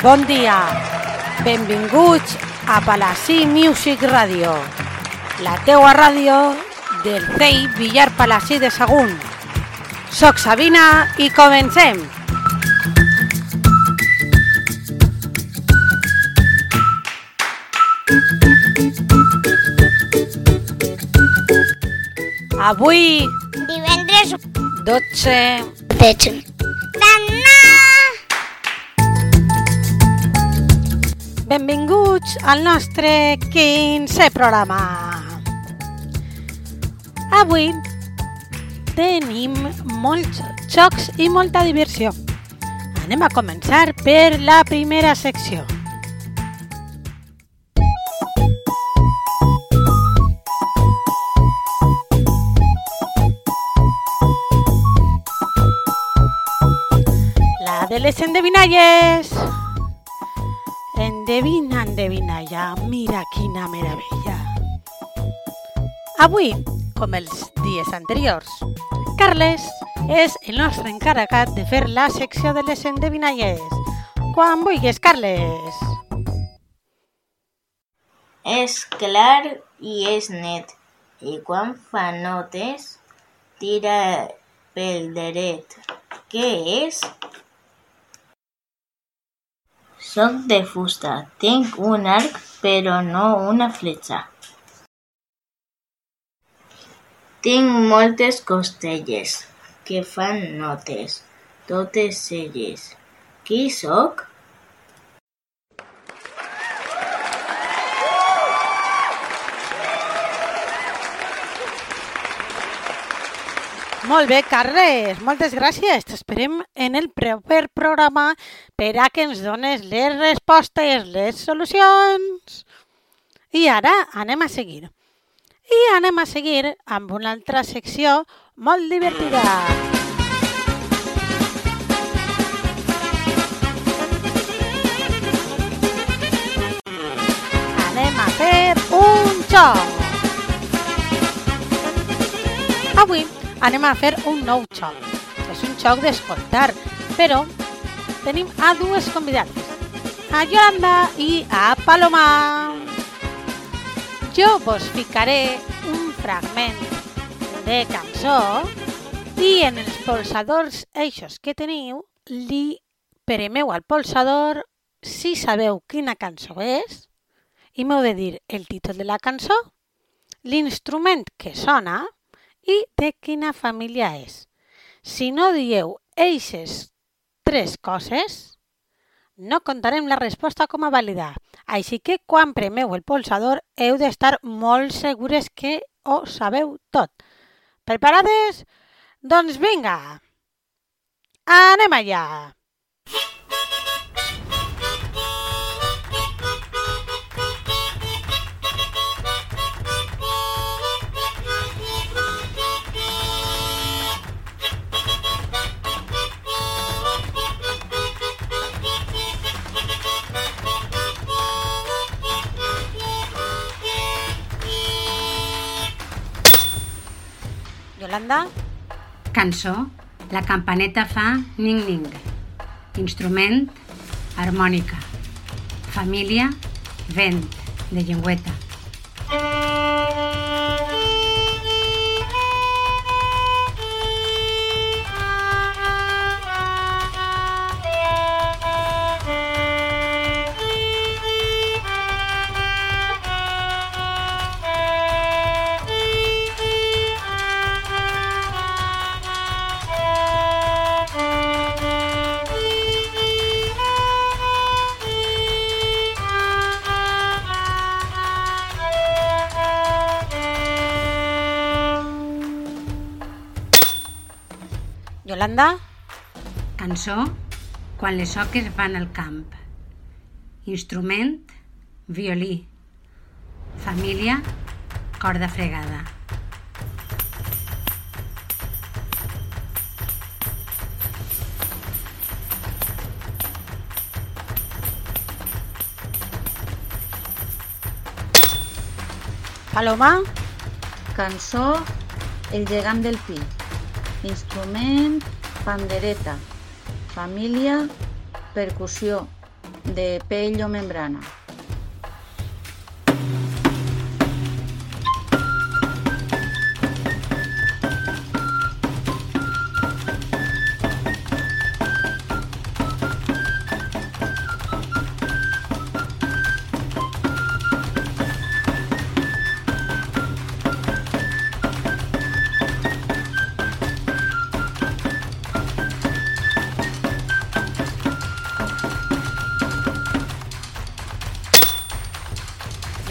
Bon dia, benvinguts a Palasí Music Radio, la teua ràdio del CEI Villar Palasí de Sagunt. Soc Sabina i comencem! Avui, Divendres 12 13. Benvinguts al nostre 15è programa. Avui tenim molts jocs i molta diversió. Anem a començar per la primera secció. La de les endevinalles. Endevina, endevina ja, mira quina meravella. Avui, com els dies anteriors, Carles és el nostre encarregat de fer la secció de les endevinalles. Quan vulguis, Carles. És clar i és net, i quan fa notes tira pel dret. Què és? Soc de fusta, tinc un arc però no una fletxa. Tinc moltes costelles que fan notes, totes elles. Qui sóc? Molt bé, Carles, moltes gràcies. T'esperem en el proper programa per a que ens dones les respostes, les solucions. I ara anem a seguir. I anem a seguir amb una altra secció molt divertida. Anem a fer un joc. Avui anem a fer un nou xoc. És un xoc d'escoltar, però tenim a dues convidades, a Yolanda i a Paloma. Jo vos ficaré un fragment de cançó i en els polsadors eixos que teniu li premeu al polsador si sabeu quina cançó és i m'heu de dir el títol de la cançó, l'instrument que sona i de quina família és. Si no dieu eixes tres coses, no contarem la resposta com a vàlida. Així que quan premeu el polsador heu d'estar molt segures que ho sabeu tot. Preparades? Doncs vinga! Anem allà! Yolanda? Cançó, la campaneta fa ning-ning. Instrument, harmònica. Família, vent, de llengüeta. Yolanda? Cançó, quan les oques van al camp. Instrument, violí. Família, corda fregada. Paloma? Cançó El gegant del pi. Instrument pandereta. Família percussió. de pell o membrana.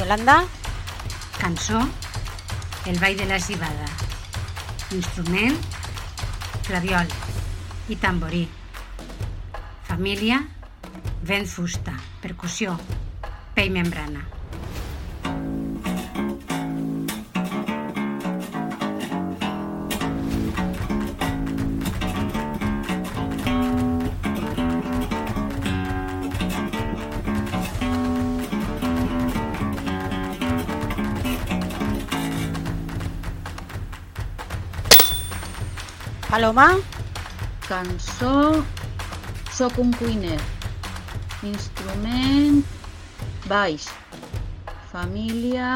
Yolanda, Cançó, el ball de la cibada. Instrument, flabiol i tamborí. Família, vent fusta, percussió, pell membrana. Paloma, Cançó, soc un cuiner. Instrument, baix. Família,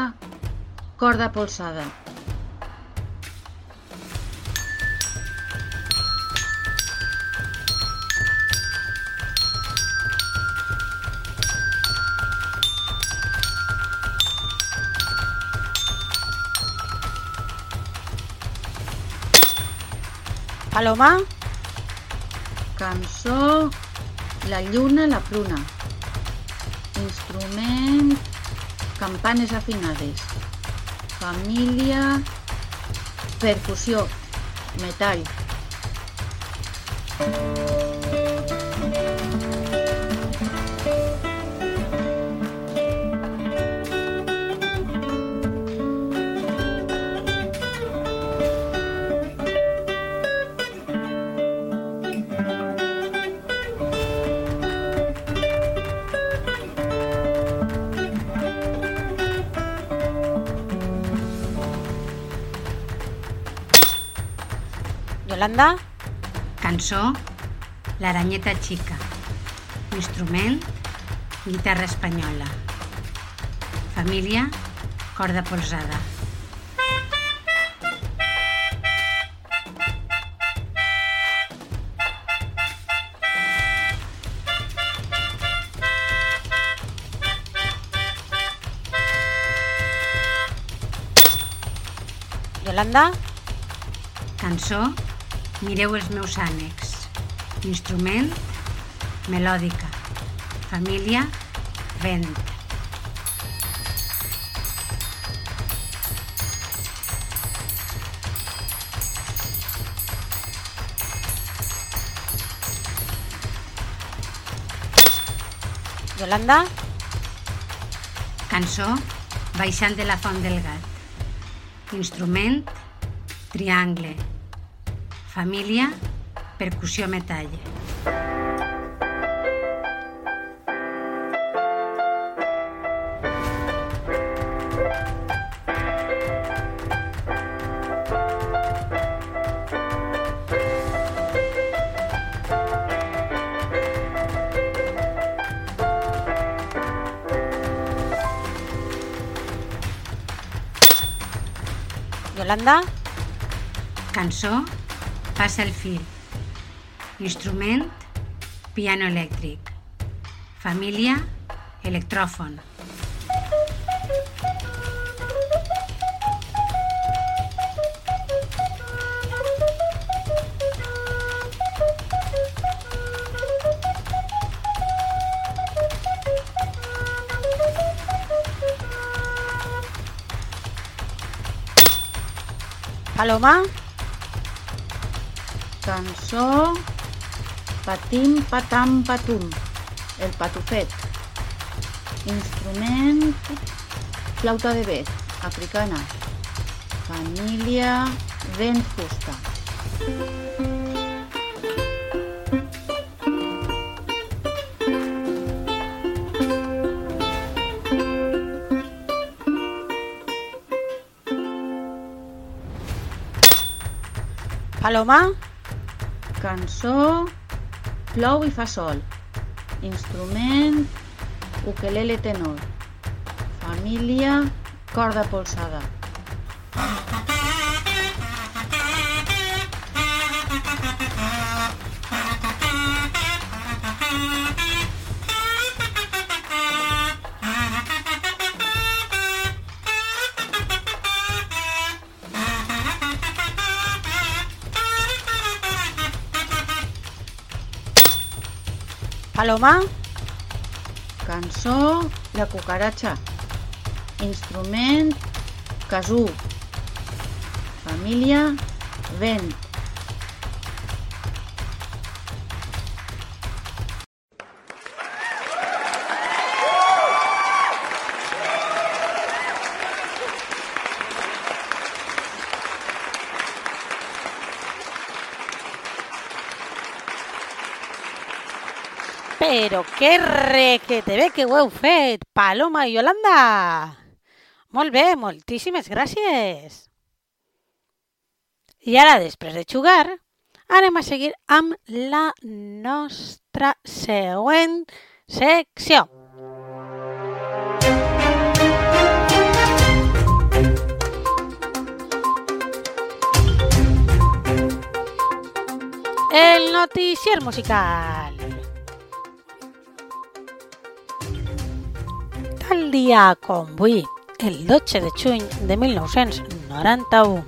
corda polsada. Paloma, Cançó, la lluna, la pruna. Instrument, campanes afinades. Família, percussió, metall. Yolanda, Cançó, l'aranyeta xica. Instrument, guitarra espanyola. Família, corda polsada. Yolanda, Cançó, mireu els meus ànecs. Instrument, melòdica. Família, vent. Yolanda, Cançó, baixant de la font del gat. Instrument, triangle. Família, percussió metall. Yolanda, Cançó, passa el fil. Instrument, piano elèctric. Família, electròfon. Paloma, Cançó, patim, patam, patum. El patufet. Instrument, flauta de bec, africana. Família, vent fusta. Paloma, Cançó, plou i fa sol. instrument, ukelele tenor. Família, corda polsada. Paloma, Cançó, la cucaratxa. Instrument, casú. Família, vent. Però que requete bé que heu fet, Paloma i Yolanda. Molt bé, moltíssimes gràcies. I ara, després de jugar, anem a seguir amb la nostra següent secció. El noticier musical. Tal dia com avui, el 12 de juny de 1991,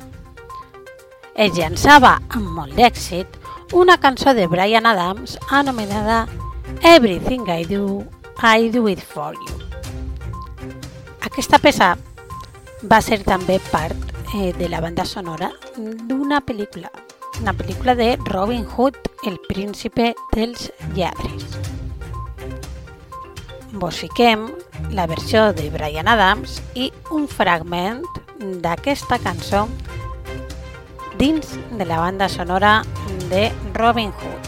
es llançava amb molt d'èxit una cançó de Brian Adams anomenada Everything I Do, I Do It For You. Aquesta peça va ser també part eh, de la banda sonora d'una pel·lícula, una pel·lícula de Robin Hood, el príncipe dels lladres. Vos fiquem la versió de Brian Adams i un fragment d'aquesta cançó dins de la banda sonora de Robin Hood.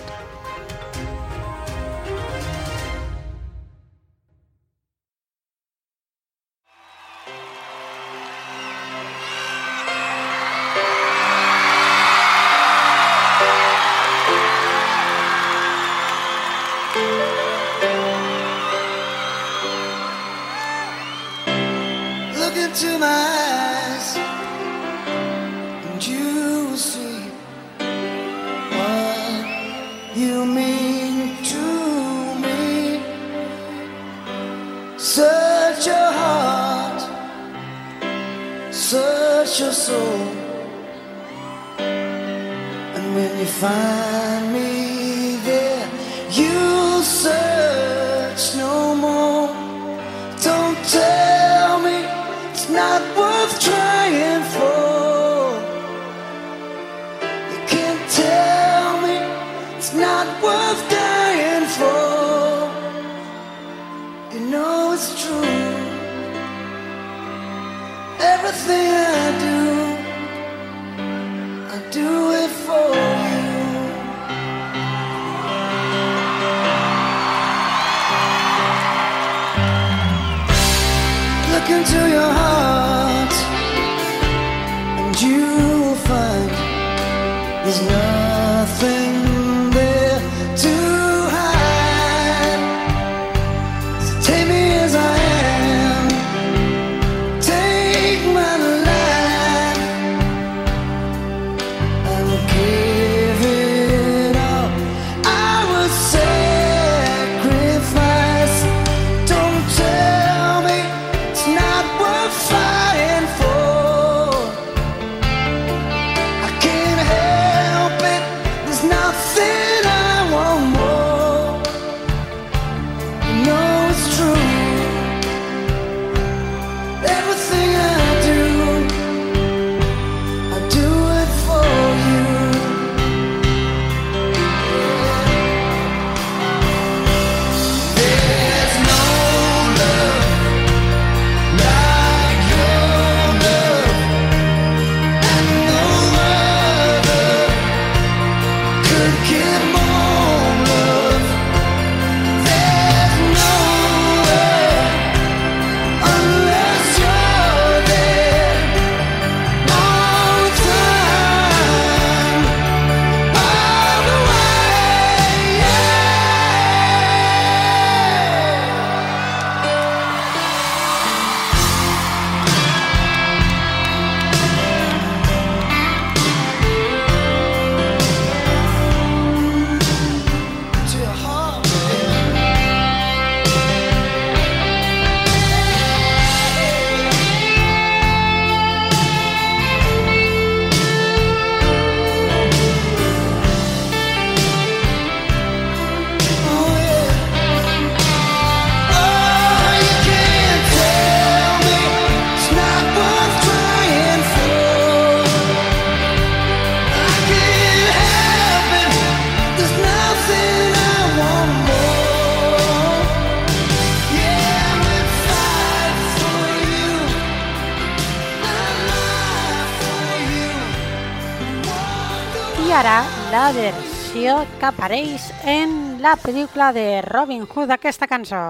When you find me ara la versió que apareix en la pel·lícula de Robin Hood d'aquesta cançó.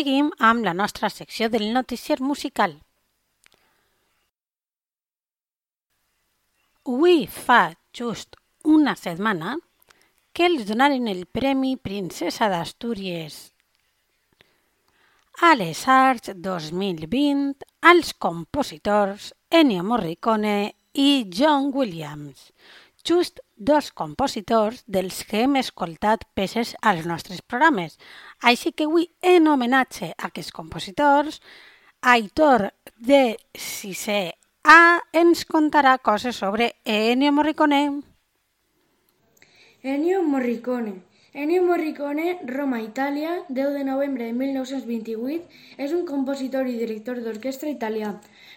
Seguim amb la nostra secció del noticier musical. Avui fa just una setmana que els donaren el Premi Princesa d'Astúries a les Arts 2020 als compositors Ennio Morricone i John Williams, just dos compositors dels que hem escoltat peces als nostres programes. Així que avui, en homenatge a aquests compositors, Aitor de 6è A ens contarà coses sobre Ennio Morricone. Ennio Morricone. Ennio Morricone, Roma, Itàlia, 10 de novembre de 1928, és un compositor i director d'orquestra italià,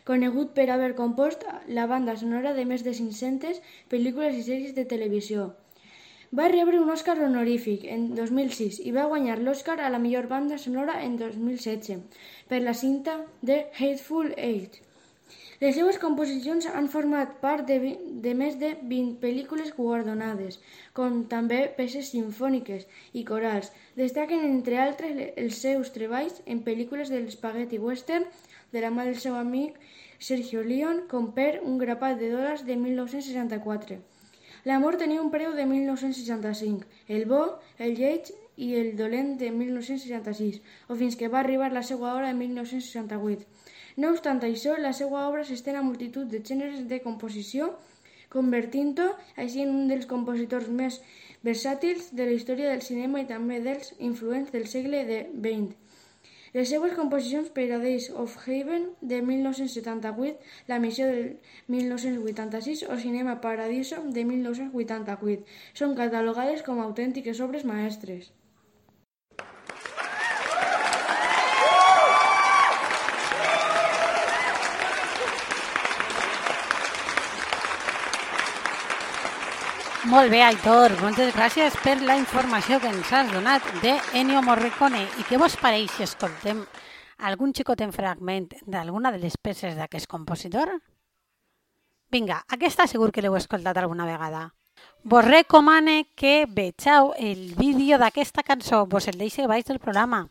conegut per haver compost la banda sonora de més de 500 pel·lícules i sèries de televisió. Va rebre un Oscar honorífic en 2006 i va guanyar l'Oscar a la millor banda sonora en 2016 per la cinta The Hateful Eight. Les seues composicions han format part de, de més de 20 pel·lícules guardonades, com també peces sinfòniques i corals. Destaquen, entre altres, els seus treballs en pel·lícules de l'espaghetti western de la mà del seu amic Sergio Leone, com per Un grapat de dòlars de 1964. L'amor tenia un preu de 1965, el bo, el lleig i el dolent de 1966, o fins que va arribar la seva hora de 1968. No obstant això, la seva obra s'estén a multitud de gèneres de composició, convertint-ho així en un dels compositors més versàtils de la història del cinema i també dels influents del segle de XX. Les seues composicions Paradise of Heaven de 1978, La missió del 1986 o Cinema Paradiso de 1988 són catalogades com autèntiques obres maestres. Molt bé, Aitor, moltes gràcies per la informació que ens has donat de Ennio Morricone. I què vos pareix si escoltem algun xicotet fragment d'alguna de les peces d'aquest compositor? Vinga, aquesta segur que l'heu escoltat alguna vegada. Vos recomane que vegeu el vídeo d'aquesta cançó, vos el deixo baix del programa.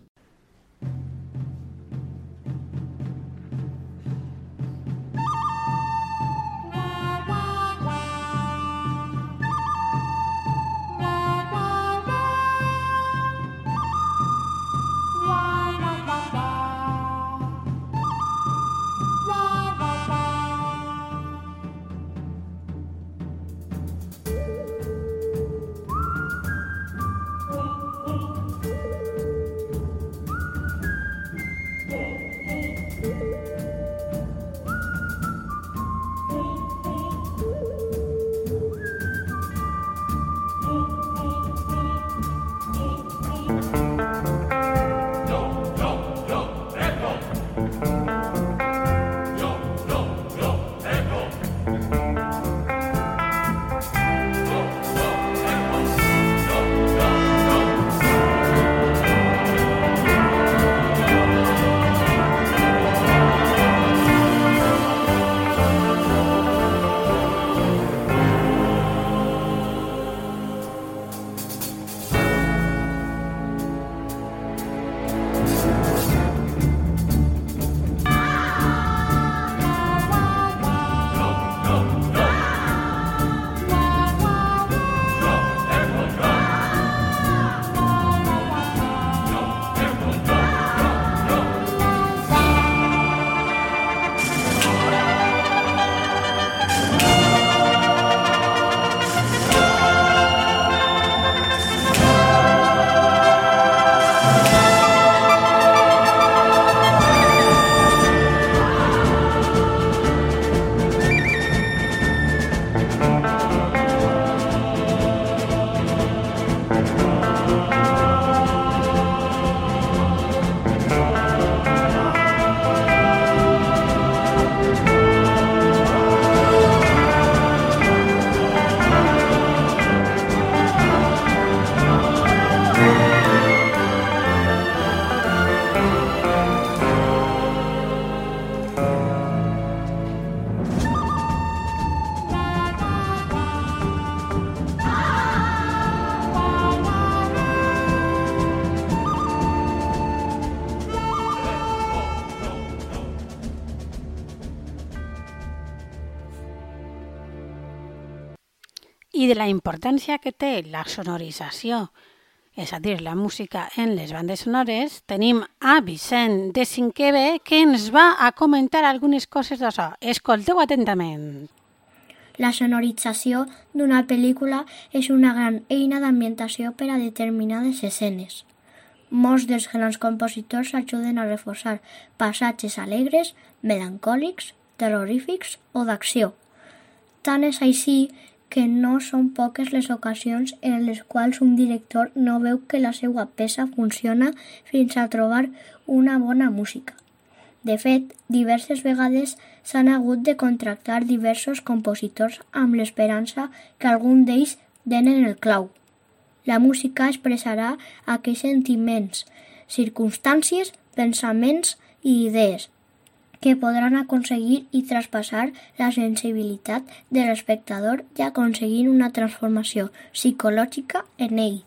De la importància que té la sonorització, és a dir, la música en les bandes sonores, tenim a Vicent de Cinquè B que ens va a comentar algunes coses d'això. Escolteu atentament. La sonorització d'una pel·lícula és una gran eina d'ambientació per a determinades escenes. Molts dels grans compositors ajuden a reforçar passatges alegres, melancòlics, terrorífics o d'acció. Tant és així que no són poques les ocasions en les quals un director no veu que la seva peça funciona fins a trobar una bona música. De fet, diverses vegades s'han hagut de contractar diversos compositors amb l'esperança que algun d'ells denen el clau. La música expressarà aquells sentiments, circumstàncies, pensaments i idees que podran aconseguir i traspassar la sensibilitat de l'espectador i aconseguir una transformació psicològica en ell.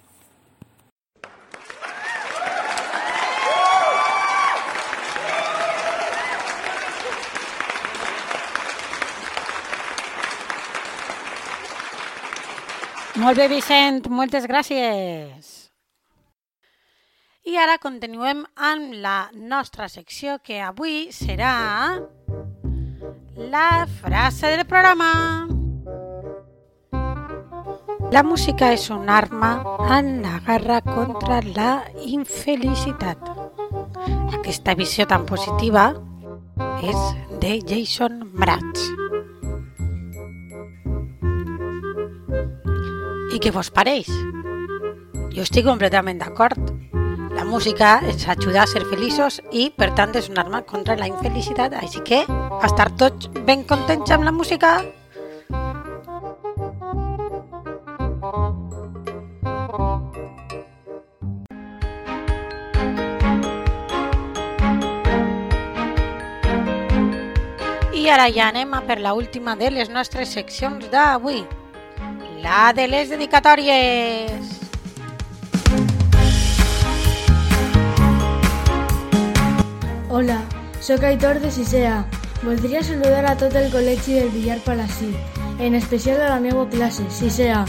Molt bé, Vicent, moltes gràcies. I ara continuem amb la nostra secció que avui serà la frase del programa. La música és un arma en la guerra contra la infelicitat. Aquesta visió tan positiva és de Jason Mraz. I què vos pareix? Jo estic completament d'acord. La música ens ajuda a ser feliços i, per tant, és un arma contra la infelicitat. Així que, a estar tots ben contents amb la música. I ara ja anem a per la última de les nostres seccions d'avui, la de les dedicatòries. Hola, sóc Aitor de Sisea. Voldria saludar a tot el col·legi del Villar Palací, en especial a la meva classe, Sisea.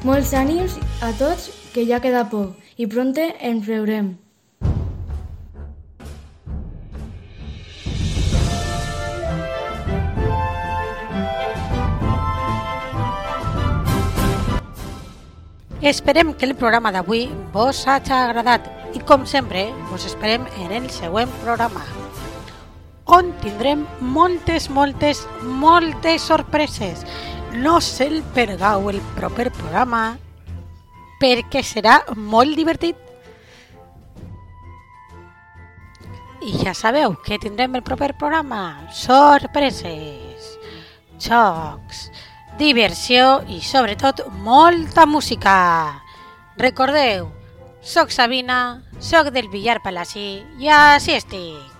Molts ànims a tots, que ja queda poc, i pronte ens veurem. Esperem que el programa d'avui vos hagi agradat i, com sempre, vos esperem en el següent programa on tindrem moltes, moltes, moltes sorpreses. No se'l perdau el proper programa perquè serà molt divertit. I ja sabeu que tindrem el proper programa. Sorpreses, xocs, diversió i sobretot molta música. Recordeu, soc Sabina, soc del Villar Palací i així estic.